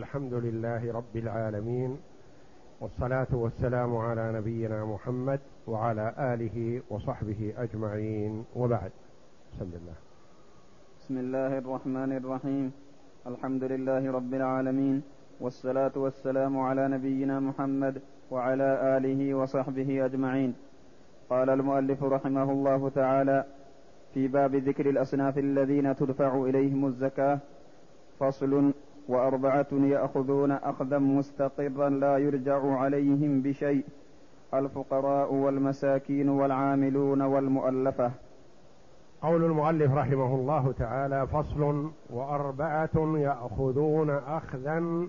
الحمد لله رب العالمين والصلاة والسلام على نبينا محمد وعلى آله وصحبه أجمعين وبعد. بسم الله. بسم الله الرحمن الرحيم. الحمد لله رب العالمين والصلاة والسلام على نبينا محمد وعلى آله وصحبه أجمعين. قال المؤلف رحمه الله تعالى في باب ذكر الأصناف الذين تدفع إليهم الزكاة فصل وأربعة يأخذون أخذا مستقرا لا يرجع عليهم بشيء. الفقراء والمساكين والعاملون والمؤلفة. قول المؤلف رحمه الله تعالى فصل وأربعة يأخذون أخذا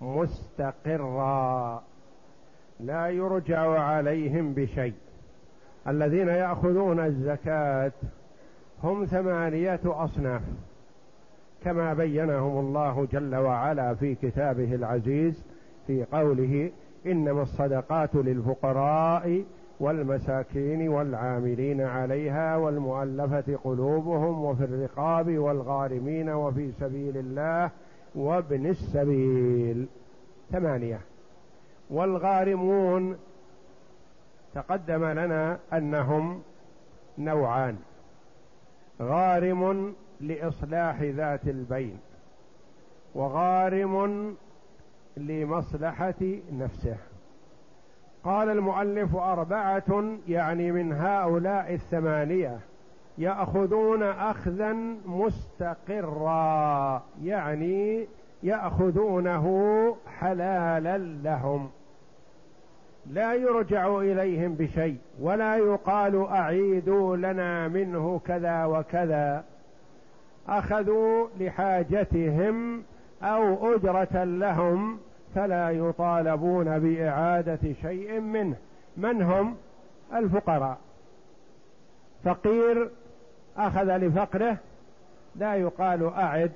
مستقرا لا يرجع عليهم بشيء. الذين يأخذون الزكاة هم ثمانية أصناف. كما بينهم الله جل وعلا في كتابه العزيز في قوله إنما الصدقات للفقراء والمساكين والعاملين عليها والمؤلفة قلوبهم وفي الرقاب والغارمين وفي سبيل الله وابن السبيل. ثمانية. والغارمون تقدم لنا أنهم نوعان. غارم لإصلاح ذات البين وغارم لمصلحة نفسه. قال المؤلف أربعة يعني من هؤلاء الثمانية يأخذون اخذا مستقرا يعني يأخذونه حلالا لهم. لا يرجع إليهم بشيء ولا يقال أعيدوا لنا منه كذا وكذا. أخذوا لحاجتهم أو أجرة لهم فلا يطالبون بإعادة شيء منه. من هم؟ الفقراء. فقير أخذ لفقره لا يقال أعد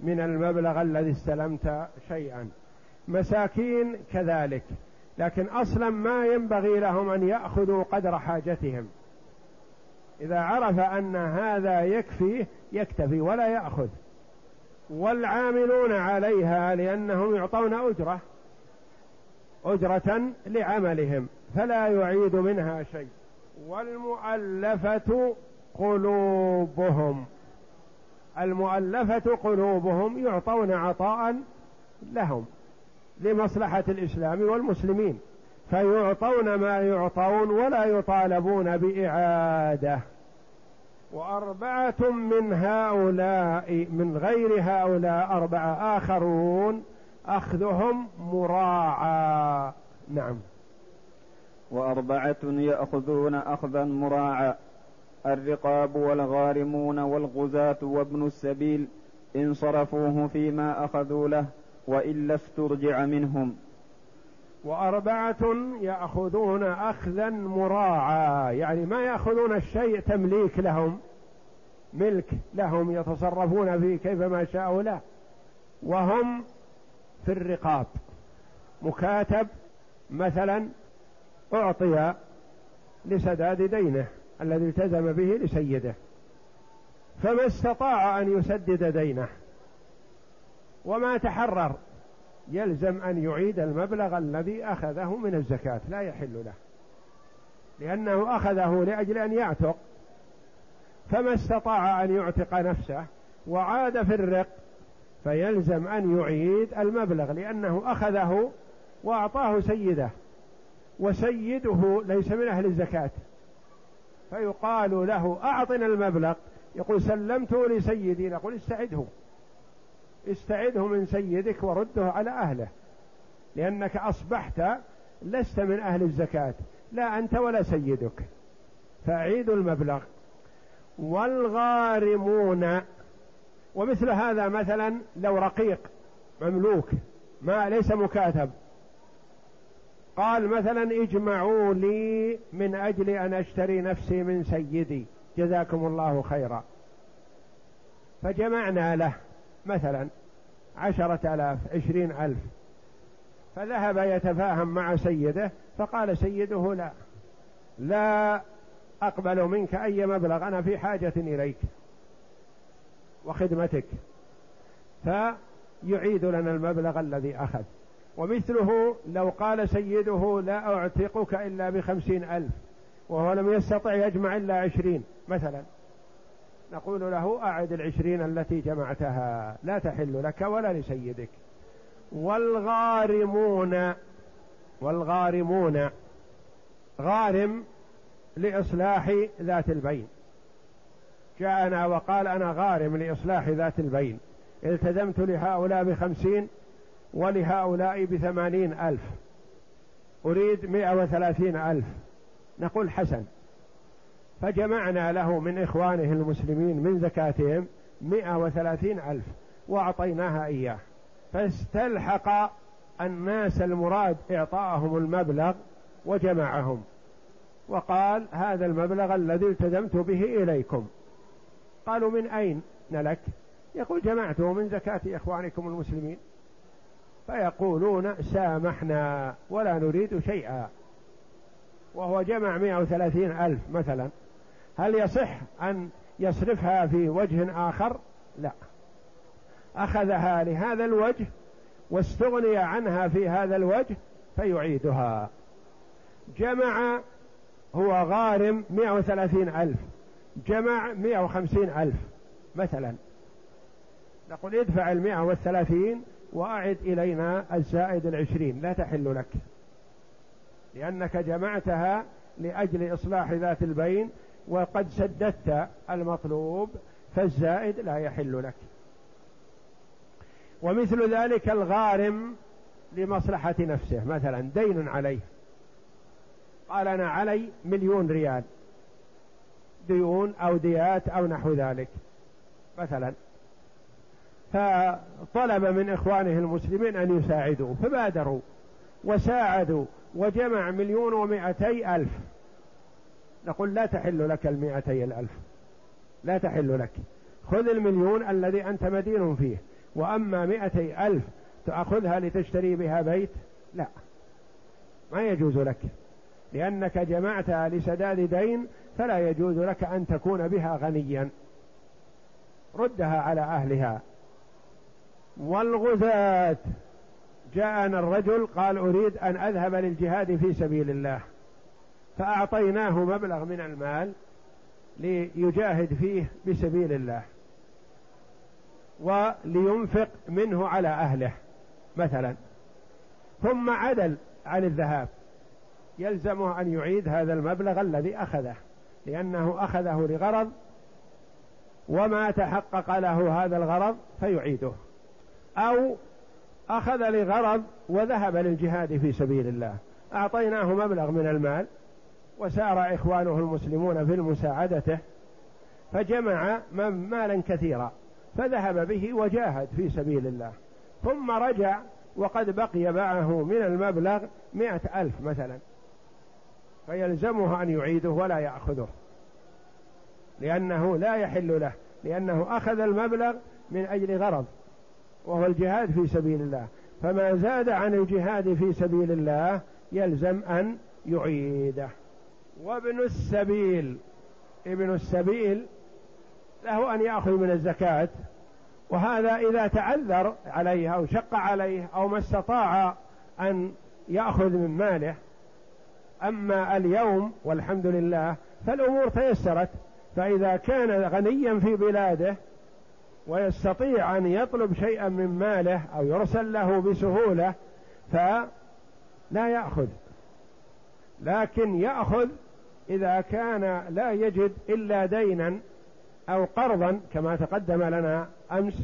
من المبلغ الذي استلمت شيئا. مساكين كذلك لكن أصلا ما ينبغي لهم أن يأخذوا قدر حاجتهم. إذا عرف أن هذا يكفيه يكتفي ولا يأخذ. والعاملون عليها لأنهم يعطون أجرة أجرة لعملهم فلا يعيد منها شيء. والمؤلفة قلوبهم. المؤلفة قلوبهم يعطون عطاء لهم لمصلحة الإسلام والمسلمين. فيعطون ما يعطون ولا يطالبون بإعادة. وأربعة من هؤلاء من غير هؤلاء أربعة آخرون أخذهم مراعى نعم. وأربعة يأخذون اخذا مراعى الرقاب والغارمون والغزاة وابن السبيل إن صرفوه فيما أخذوا له وإلا استرجع منهم. وأربعة يأخذون أخذا مراعى يعني ما يأخذون الشيء تمليك لهم ملك لهم يتصرفون فيه كيفما شاءوا لا وهم في الرقاب. مكاتب مثلا أعطي لسداد دينه الذي التزم به لسيده. فما استطاع أن يسدد دينه. وما تحرر. يلزم أن يعيد المبلغ الذي أخذه من الزكاة لا يحل له. لأنه أخذه لأجل أن يعتق. فما استطاع أن يعتق نفسه وعاد في الرق فيلزم أن يعيد المبلغ لأنه أخذه وأعطاه سيده. وسيده ليس من أهل الزكاة. فيقال له أعطنا المبلغ. يقول سلمته لسيدي نقول استعده. استعده من سيدك ورده على أهله لأنك أصبحت لست من أهل الزكاة لا أنت ولا سيدك. فأعيد المبلغ. والغارمون ومثل هذا مثلا لو رقيق مملوك ما ليس مكاتب. قال مثلا اجمعوا لي من أجل أن أشتري نفسي من سيدي جزاكم الله خيرا. فجمعنا له مثلا. عشرة آلاف عشرين ألف. فذهب يتفاهم مع سيده فقال سيده لا لا أقبل منك أي مبلغ أنا في حاجة إليك وخدمتك. يعيد لنا المبلغ الذي أخذ. ومثله لو قال سيده لا أعتقك إلا بخمسين ألف وهو لم يستطع يجمع إلا عشرين مثلا. نقول له أعد العشرين التي جمعتها لا تحل لك ولا لسيدك. والغارمون والغارمون غارم لإصلاح ذات البين. جاءنا وقال أنا غارم لإصلاح ذات البين. التزمت لهؤلاء بخمسين ولهؤلاء بثمانين ألف. أريد مئة وثلاثين ألف. نقول حسن. فجمعنا له من إخوانه المسلمين من زكاتهم مئة وثلاثين ألف وأعطيناها إياه. فاستلحق الناس المراد إعطاءهم المبلغ وجمعهم. وقال هذا المبلغ الذي التزمت به إليكم. قالوا من أين؟ لك. يقول جمعته من زكاة إخوانكم المسلمين. فيقولون سامحنا ولا نريد شيئا. وهو جمع 130 ألف مثلا. هل يصح أن يصرفها في وجه آخر؟ لا. أخذها لهذا الوجه واستغني عنها في هذا الوجه فيعيدها. جمع هو غارم 130 ألف. جمع 150 ألف مثلا. نقول ادفع المئة والثلاثين وأعد إلينا الزائد العشرين. لا تحل لك. لأنك جمعتها لأجل إصلاح ذات البين وقد سددت المطلوب فالزائد لا يحل لك. ومثل ذلك الغارم لمصلحة نفسه. مثلا دين عليه. قال أنا علي مليون ريال. ديون أو ديات أو نحو ذلك. مثلا. فطلب من إخوانه المسلمين أن يساعدوه فبادروا وساعدوا وجمع مليون ومائتي ألف. نقول لا تحل لك المائتي الألف. لا تحل لك. خذ المليون الذي أنت مدين فيه وأما مائتي ألف تأخذها لتشتري بها بيت؟ لا. ما يجوز لك. لأنك جمعتها لسداد دين فلا يجوز لك أن تكون بها غنيا. ردها على أهلها. والغزاة. جاءنا الرجل قال أريد أن أذهب للجهاد في سبيل الله. فأعطيناه مبلغ من المال ليجاهد فيه بسبيل الله ولينفق منه على أهله مثلا. ثم عدل عن الذهاب يلزمه أن يعيد هذا المبلغ الذي أخذه لأنه أخذه لغرض وما تحقق له هذا الغرض فيعيده أو أخذ لغرض وذهب للجهاد في سبيل الله. أعطيناه مبلغ من المال وسار إخوانه المسلمون في مساعدته فجمع مالا كثيرا فذهب به وجاهد في سبيل الله. ثم رجع وقد بقي معه من المبلغ مئة ألف مثلا. فيلزمه أن يعيده ولا يأخذه. لأنه لا يحل له لأنه أخذ المبلغ من أجل غرض وهو الجهاد في سبيل الله. فما زاد عن الجهاد في سبيل الله يلزم أن يعيده. وابن السبيل ابن السبيل له أن يأخذ من الزكاة وهذا إذا تعذر عليه أو شق عليه أو ما استطاع أن يأخذ من ماله. أما اليوم والحمد لله فالأمور تيسرت فإذا كان غنيا في بلاده ويستطيع أن يطلب شيئا من ماله أو يرسل له بسهولة فلا يأخذ. لكن يأخذ إذا كان لا يجد إلا دينا أو قرضا كما تقدم لنا أمس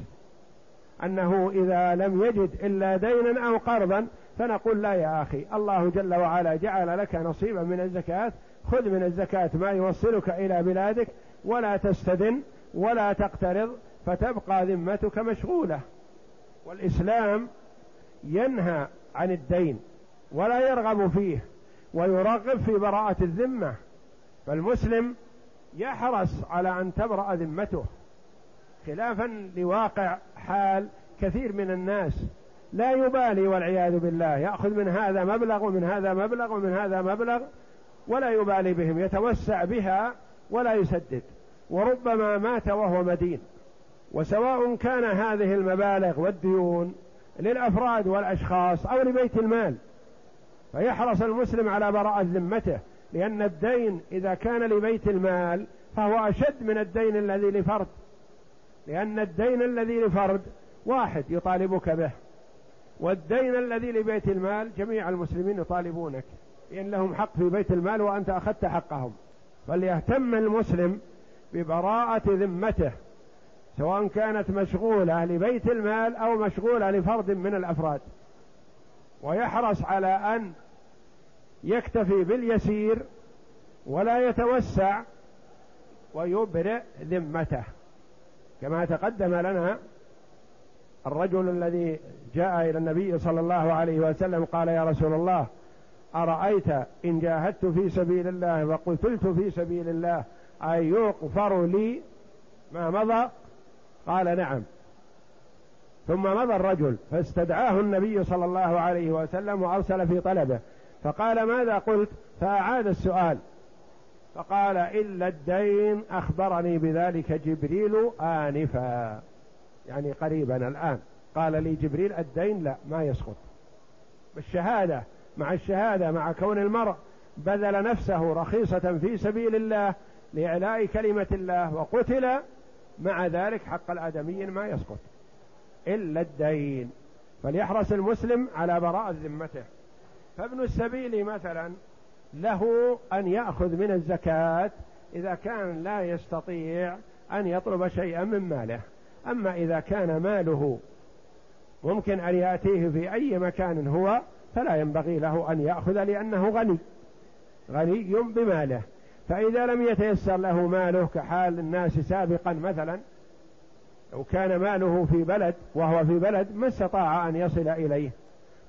أنه إذا لم يجد إلا دينا أو قرضا فنقول لا يا أخي الله جل وعلا جعل لك نصيبا من الزكاة خذ من الزكاة ما يوصلك إلى بلادك ولا تستدن ولا تقترض فتبقى ذمتك مشغولة. والإسلام ينهى عن الدين ولا يرغب فيه ويرغب في براءة الذمة. فالمسلم يحرص على أن تبرأ ذمته خلافا لواقع حال كثير من الناس. لا يبالي والعياذ بالله يأخذ من هذا مبلغ ومن هذا مبلغ ومن هذا مبلغ ولا يبالي بهم يتوسع بها ولا يسدد. وربما مات وهو مدين. وسواء كان هذه المبالغ والديون للأفراد والأشخاص أو لبيت المال فيحرص المسلم على براءة ذمته. لأن الدين إذا كان لبيت المال فهو أشد من الدين الذي لفرد. لأن الدين الذي لفرد واحد يطالبك به والدين الذي لبيت المال جميع المسلمين يطالبونك لأن لهم حق في بيت المال وأنت أخذت حقهم. فليهتم المسلم ببراءة ذمته سواء كانت مشغولة لبيت المال أو مشغولة لفرد من الأفراد. ويحرص على أن يكتفي باليسير ولا يتوسع ويبرئ ذمته. كما تقدم لنا الرجل الذي جاء إلى النبي صلى الله عليه وسلم قال يا رسول الله أرأيت إن جاهدت في سبيل الله وقتلت في سبيل الله اي يغفر لي ما مضى؟ قال نعم. ثم مضى الرجل فاستدعاه النبي صلى الله عليه وسلم وأرسل في طلبه. فقال ماذا قلت؟ فأعاد السؤال. فقال إلا الدين أخبرني بذلك جبريل آنفا. يعني قريبا الآن. قال لي جبريل الدين لا ما يسقط. بالشهادة مع الشهادة مع كون المرء بذل نفسه رخيصة في سبيل الله لإعلاء كلمة الله وقتل مع ذلك حق الآدمي ما يسقط. إلا الدين. فليحرص المسلم على براءة ذمته. فابن السبيل مثلا له أن يأخذ من الزكاة إذا كان لا يستطيع أن يطلب شيئا من ماله. أما إذا كان ماله ممكن أن يأتيه في أي مكان هو فلا ينبغي له أن يأخذ لأنه غني غني بماله. فإذا لم يتيسر له ماله كحال الناس سابقا مثلا لو كان ماله في بلد وهو في بلد ما استطاع أن يصل إليه.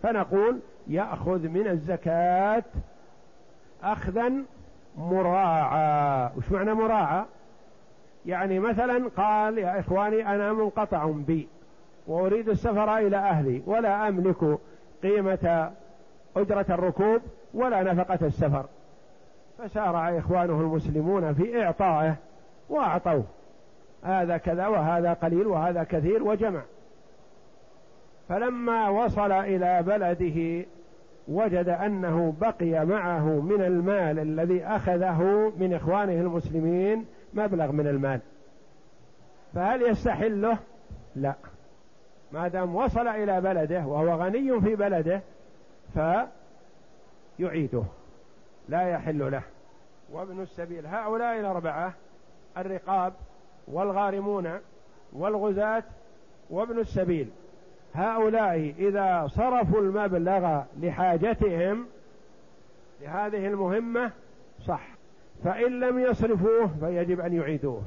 فنقول يأخذ من الزكاة أخذا مراعى وش معنى مراعى يعني مثلا قال يا إخواني أنا منقطع بي وأريد السفر إلى أهلي ولا أملك قيمة أجرة الركوب ولا نفقة السفر. فسارع إخوانه المسلمون في إعطائه وأعطوه. هذا كذا وهذا قليل وهذا كثير وجمع. فلما وصل إلى بلده وجد أنه بقي معه من المال الذي أخذه من إخوانه المسلمين مبلغ من المال. فهل يستحله؟ لا. ما دام وصل إلى بلده وهو غني في بلده فيعيده. لا يحل له. وابن السبيل هؤلاء الأربعة الرقاب والغارمون والغزاة وابن السبيل. هؤلاء إذا صرفوا المبلغ لحاجتهم لهذه المهمة صح. فإن لم يصرفوه فيجب أن يعيدوه.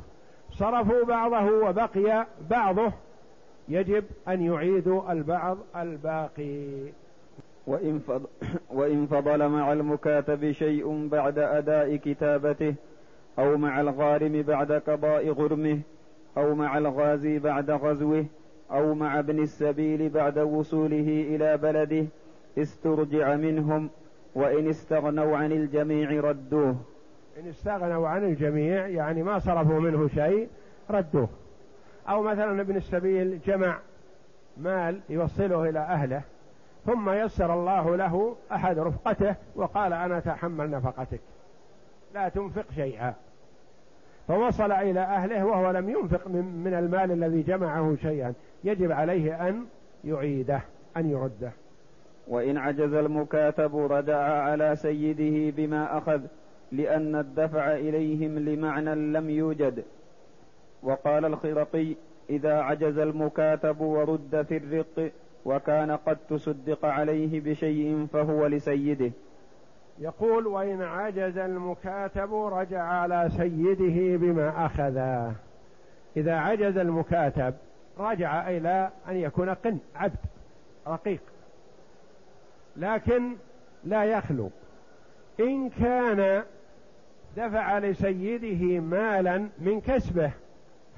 صرفوا بعضه وبقي بعضه يجب أن يعيدوا البعض الباقي. وإن, فضل وإن فضل مع المكاتب شيء بعد أداء كتابته أو مع الغارم بعد قضاء غرمه أو مع الغازي بعد غزوه أو مع ابن السبيل بعد وصوله إلى بلده استرجع منهم وإن استغنوا عن الجميع ردوه. إن استغنوا عن الجميع يعني ما صرفوا منه شيء ردوه. أو مثلا ابن السبيل جمع مال يوصله إلى أهله ثم يسر الله له أحد رفقته وقال أنا أتحمل نفقتك. لا تنفق شيئا. فوصل إلى أهله وهو لم ينفق من المال الذي جمعه شيئا. يجب عليه أن يعيده أن يرده. وإن عجز المكاتب رجع على سيده بما أخذ لأن الدفع إليهم لمعنى لم يوجد. وقال الخرقي إذا عجز المكاتب ورد في الرق وكان قد تصدق عليه بشيء فهو لسيده. يقول وإن عجز المكاتب رجع على سيده بما أخذ إذا عجز المكاتب رجع إلى أن يكون قن عبد رقيق. لكن لا يخلو. إن كان دفع لسيده مالا من كسبه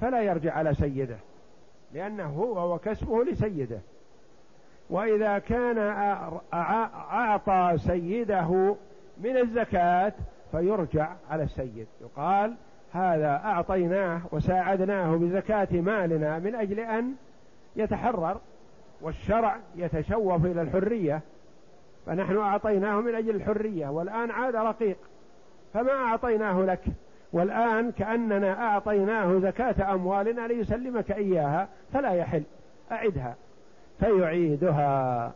فلا يرجع على سيده لأنه هو وكسبه لسيده. وإذا كان أعطى سيده من الزكاة فيرجع على السيد. يقال هذا أعطيناه وساعدناه بزكاة مالنا من أجل أن يتحرر والشرع يتشوف إلى الحرية فنحن أعطيناه من أجل الحرية والآن عاد رقيق فما أعطيناه لك؟ والآن كأننا أعطيناه زكاة أموالنا ليسلمك إياها فلا يحل أعدها فيعيدها.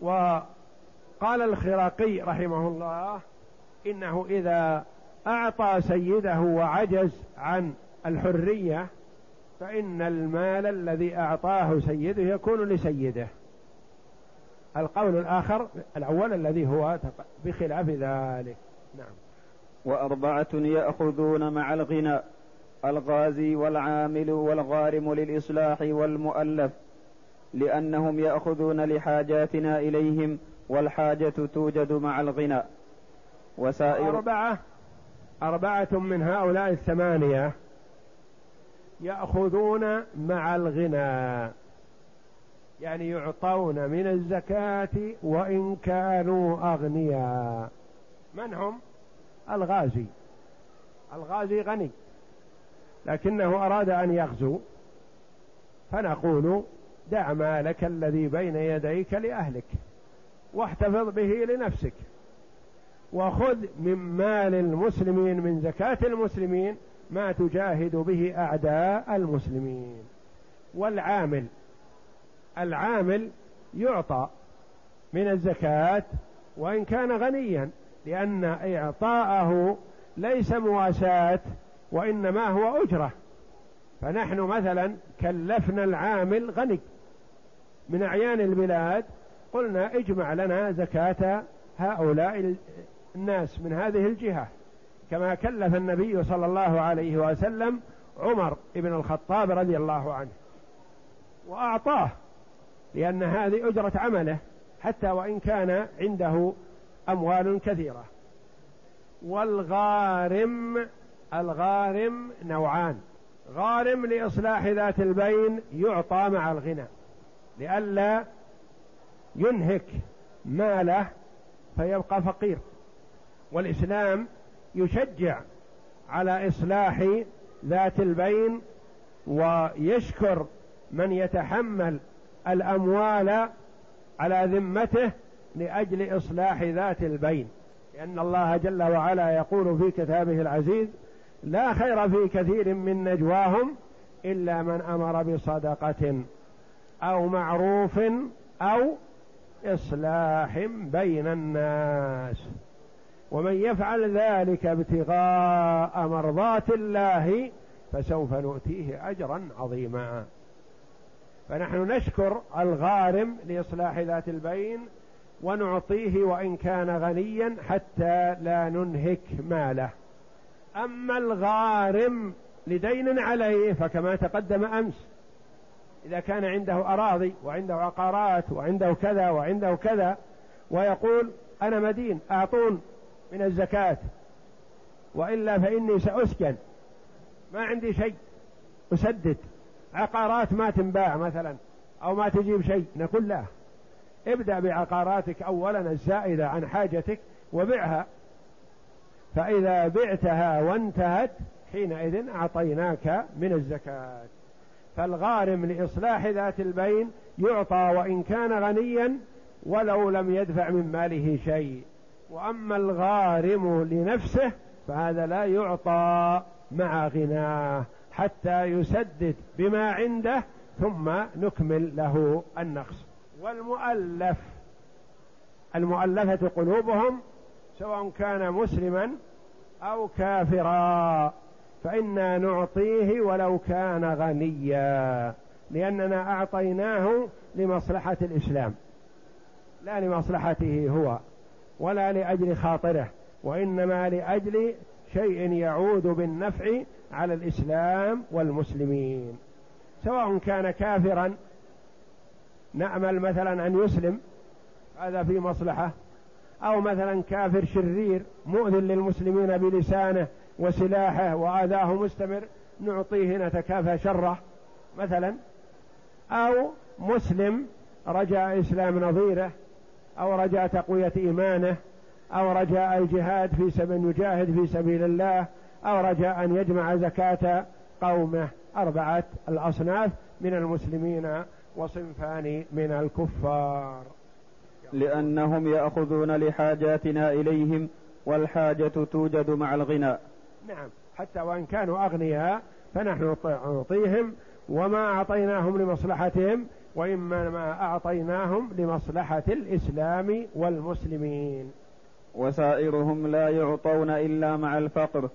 وقال الخراقي رحمه الله إنه إذا أعطى سيده وعجز عن الحرية فإن المال الذي أعطاه سيده يكون لسيده. القول الآخر الأول الذي هو بخلاف ذلك. نعم. وأربعة يأخذون مع الغنى الغازي والعامل والغارم للإصلاح والمؤلف لأنهم يأخذون لحاجاتنا إليهم والحاجة توجد مع الغنى. وسائر أربعة أربعة من هؤلاء الثمانية يأخذون مع الغنى يعني يعطون من الزكاة وإن كانوا أغنياء. من هم؟ الغازي. الغازي غني لكنه أراد أن يغزو. فنقول دع مالك الذي بين يديك لأهلك واحتفظ به لنفسك. وخذ من مال المسلمين من زكاة المسلمين ما تجاهد به أعداء المسلمين. والعامل العامل يعطى من الزكاة وإن كان غنيا لأن إعطاءه ليس مواساة وإنما هو أجرة. فنحن مثلا كلفنا العامل غني. من أعيان البلاد قلنا اجمع لنا زكاة هؤلاء الناس من هذه الجهة كما كلف النبي صلى الله عليه وسلم عمر بن الخطاب رضي الله عنه وأعطاه لأن هذه أجرة عمله حتى وإن كان عنده أموال كثيرة. والغارم الغارم نوعان غارم لإصلاح ذات البين يعطى مع الغنى لئلا ينهك ماله فيبقى فقير. والإسلام يشجع على إصلاح ذات البين ويشكر من يتحمل الأموال على ذمته لأجل إصلاح ذات البين. لأن الله جل وعلا يقول في كتابه العزيز لا خير في كثير من نجواهم إلا من أمر بصدقة أو معروف أو إصلاح بين الناس. ومن يفعل ذلك ابتغاء مرضات الله فسوف نؤتيه أجرا عظيما. فنحن نشكر الغارم لإصلاح ذات البين ونعطيه وإن كان غنيا حتى لا ننهك ماله. أما الغارم لدين عليه فكما تقدم أمس إذا كان عنده أراضي وعنده عقارات وعنده كذا وعنده كذا ويقول أنا مدين أعطون. من الزكاة. وإلا فإني سأسكن. ما عندي شيء. أسدد. عقارات ما تنباع مثلا أو ما تجيب شيء. نقول لا. ابدأ بعقاراتك أولا الزائدة عن حاجتك وبعها. فإذا بعتها وانتهت حينئذ أعطيناك من الزكاة. فالغارم لإصلاح ذات البين يعطى وإن كان غنيا ولو لم يدفع من ماله شيء. وأما الغارم لنفسه فهذا لا يعطى مع غناه حتى يسدد بما عنده ثم نكمل له النقص. والمؤلف المؤلفة قلوبهم سواء كان مسلما أو كافرا فإنا نعطيه ولو كان غنيا لأننا أعطيناه لمصلحة الإسلام لا لمصلحته هو. ولا لأجل خاطره وإنما لأجل شيء يعود بالنفع على الإسلام والمسلمين. سواء كان كافرا نأمل مثلا أن يسلم هذا في مصلحة أو مثلا كافر شرير مؤذن للمسلمين بلسانه وسلاحه وآذاه مستمر نعطيه نتكافى شره مثلا أو مسلم رجاء إسلام نظيره أو رجاء تقوية إيمانه أو رجاء الجهاد في سبيل يجاهد في سبيل الله أو رجاء أن يجمع زكاة قومه. أربعة الأصناف من المسلمين وصنفان من الكفار. لأنهم يأخذون لحاجاتنا إليهم والحاجة توجد مع الغنى. نعم حتى وإن كانوا أغنياء فنحن نعطيهم وما أعطيناهم لمصلحتهم وإما ما أعطيناهم لمصلحة الإسلام والمسلمين. وسائرهم لا يعطون إلا مع الفقر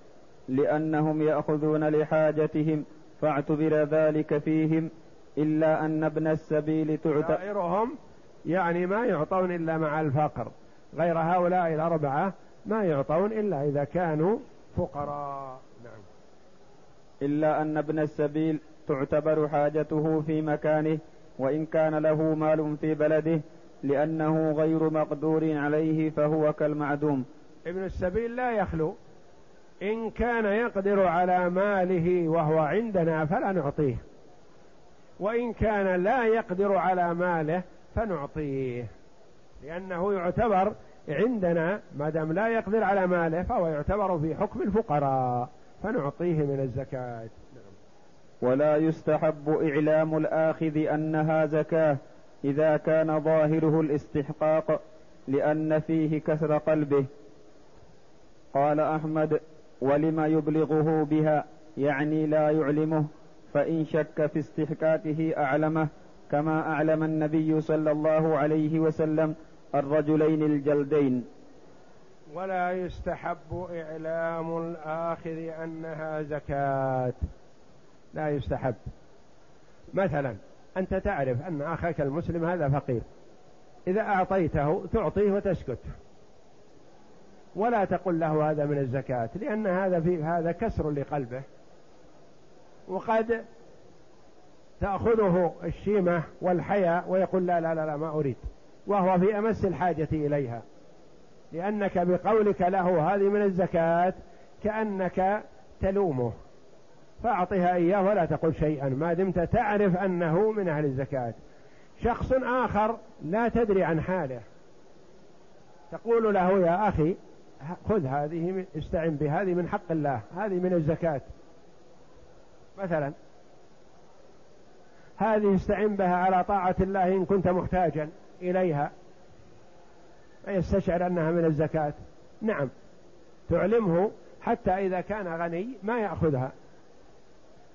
لأنهم يأخذون لحاجتهم فاعتبر ذلك فيهم إلا أن ابن السبيل تعتبر سائرهم يعني ما يعطون إلا مع الفقر غير هؤلاء الأربعة ما يعطون إلا إذا كانوا فقراء. نعم. إلا أن ابن السبيل تعتبر حاجته في مكانه وإن كان له مال في بلده لأنه غير مقدور عليه فهو كالمعدوم. ابن السبيل لا يخلو. إن كان يقدر على ماله وهو عندنا فلا نعطيه. وإن كان لا يقدر على ماله فنعطيه. لأنه يعتبر عندنا ما دام لا يقدر على ماله فهو يعتبر في حكم الفقراء. فنعطيه من الزكاة. ولا يستحب إعلام الآخذ أنها زكاة إذا كان ظاهره الاستحقاق لأن فيه كسر قلبه. قال أحمد ولم يبلغه بها؟ يعني لا يعلمه. فإن شك في استحقاقه أعلمه كما أعلم النبي صلى الله عليه وسلم الرجلين الجلدين. ولا يستحب إعلام الآخذ أنها زكاة. لا يستحب. مثلا أنت تعرف أن أخاك المسلم هذا فقير. إذا أعطيته تعطيه وتسكت. ولا تقل له هذا من الزكاة لأن هذا في هذا كسر لقلبه. وقد تأخذه الشيمة والحياء ويقول لا لا لا, لا ما أريد. وهو في أمس الحاجة إليها. لأنك بقولك له هذه من الزكاة كأنك تلومه. فأعطها إياه ولا تقل شيئا. ما دمت تعرف أنه من أهل الزكاة. شخص آخر لا تدري عن حاله. تقول له يا أخي خذ هذه استعن بهذه من حق الله هذه من الزكاة. مثلا هذه استعن بها على طاعة الله إن كنت محتاجا إليها. فيستشعر أنها من الزكاة. نعم تعلمه حتى إذا كان غني ما يأخذها.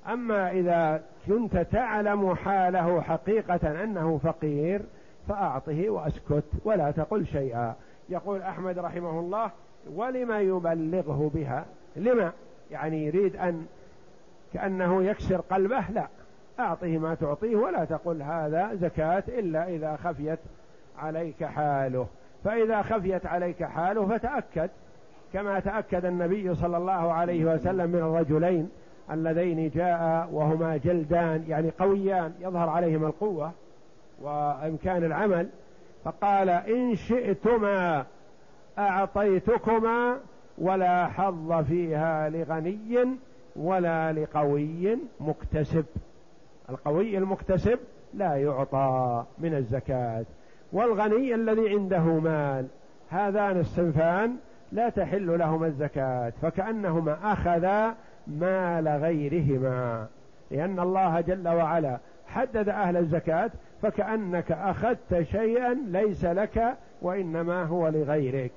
أما إذا كنت تعلم حاله حقيقة أنه فقير فأعطه وأسكت ولا تقل شيئا. يقول أحمد رحمه الله ولما يبلغه بها؟ لما؟ يعني يريد أن كأنه يكسر قلبه؟ لا. أعطه ما تعطيه ولا تقل هذا زكاة إلا إذا خفيت عليك حاله. فإذا خفيت عليك حاله فتأكد كما تأكد النبي صلى الله عليه وسلم من الرجلين. اللذين جاء وهما جلدان يعني قويان يظهر عليهما القوة وإمكان العمل. فقال إن شئتما أعطيتكما ولا حظ فيها لغني ولا لقوي مكتسب. القوي المكتسب لا يعطى من الزكاة والغني الذي عنده مال هذان الصنفان لا تحل لهما الزكاة فكأنهما أخذا مال غيرهما. لأن الله جل وعلا حدد أهل الزكاة فكأنك أخذت شيئا ليس لك وإنما هو لغيرك.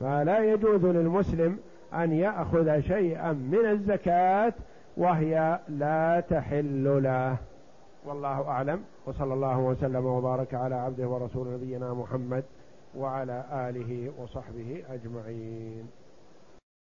فلا يجوز للمسلم أن يأخذ شيئا من الزكاة وهي لا تحل له. والله أعلم. وصلى الله وسلم وبارك على عبده ورسول نبينا محمد وعلى آله وصحبه أجمعين.